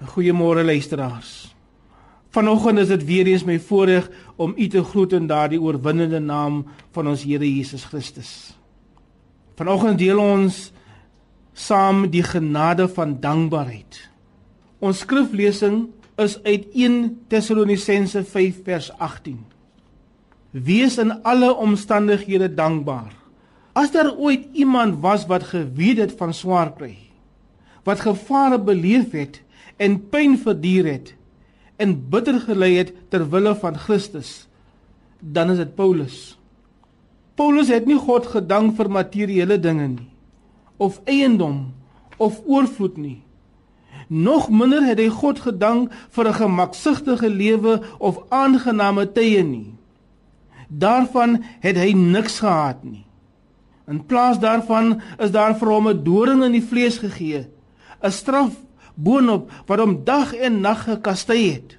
Goeiemôre luisteraars. Vanoggend is dit weer eens my voorreg om u te groet in daardie oorwinnende naam van ons Here Jesus Christus. Vanoggend deel ons saam die genade van dankbaarheid. Ons skriflesing is uit 1 Tessalonisense 5 vers 18. Wees in alle omstandighede dankbaar. As daar ooit iemand was wat geweet het van swaar kry, wat gevare beleef het, en pyn verduur het en bitter gelei het ter wille van Christus, dan is dit Paulus. Paulus het nie God gedank vir materiële dinge nie of eiendom of oorvloed nie. Nog minder het hy God gedank vir 'n gemaksigtige lewe of aangename tye nie. Daarvan het hy niks gehad nie. In plaas daarvan is daar vir hom 'n doring in die vlees gegee, 'n straf boonop wat hom dag en nag gekastei het.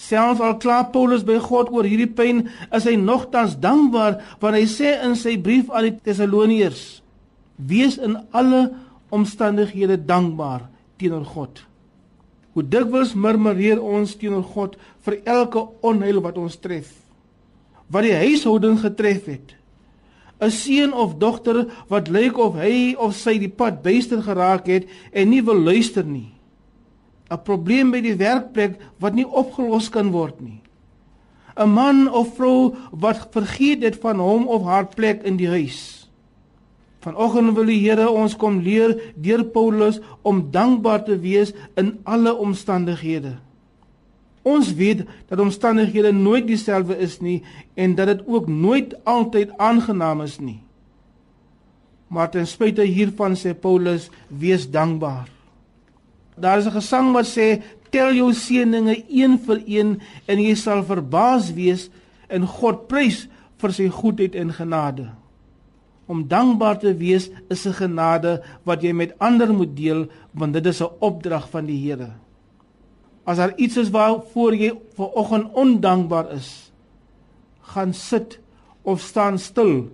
Selfs al kla Paulus by God oor hierdie pyn, is hy nogtans dankbaar want hy sê in sy brief aan die Tessaloniërs: Wees in alle omstandighede dankbaar teenoor God. Hoe dikwels murmureer ons teenoor God vir elke onheil wat ons tref. Wat die huishouding getref het. 'n Seun of dogter wat lyk of hy of sy die pad byster geraak het en nie wil luister nie. 'n probleem by die werkplek wat nie opgelos kan word nie. 'n man of vrou wat vergeet het van hom of haar plek in die huis. Vanoggend wil die Here ons kom leer deur Paulus om dankbaar te wees in alle omstandighede. Ons weet dat omstandighede nooit dieselfde is nie en dat dit ook nooit altyd aangenaam is nie. Maar ten spyte hiervan sê Paulus: "Wees dankbaar." Daar is 'n gesang wat sê tel jou seëninge een vir een en jy sal verbaas wees en God prys vir sy goedheid en genade. Om dankbaar te wees is 'n genade wat jy met ander moet deel want dit is 'n opdrag van die Here. As daar iets is waarvoor jy vanoggend ondankbaar is, gaan sit of staan stil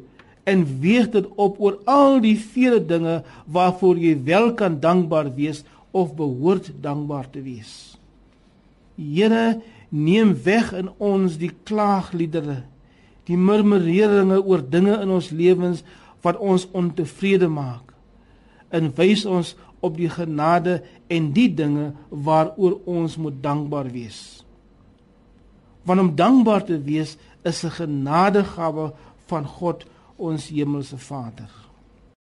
en weeg dit op oor al die vele dinge waarvoor jy wel kan dankbaar wees of behoort dankbaar te wees. Here, neem weg in ons die klaagliedere, die murmureringe oor dinge in ons lewens wat ons ontevrede maak. En wys ons op die genade en die dinge waaroor ons moet dankbaar wees. Want om dankbaar te wees is 'n genadegawe van God, ons hemelse Vader.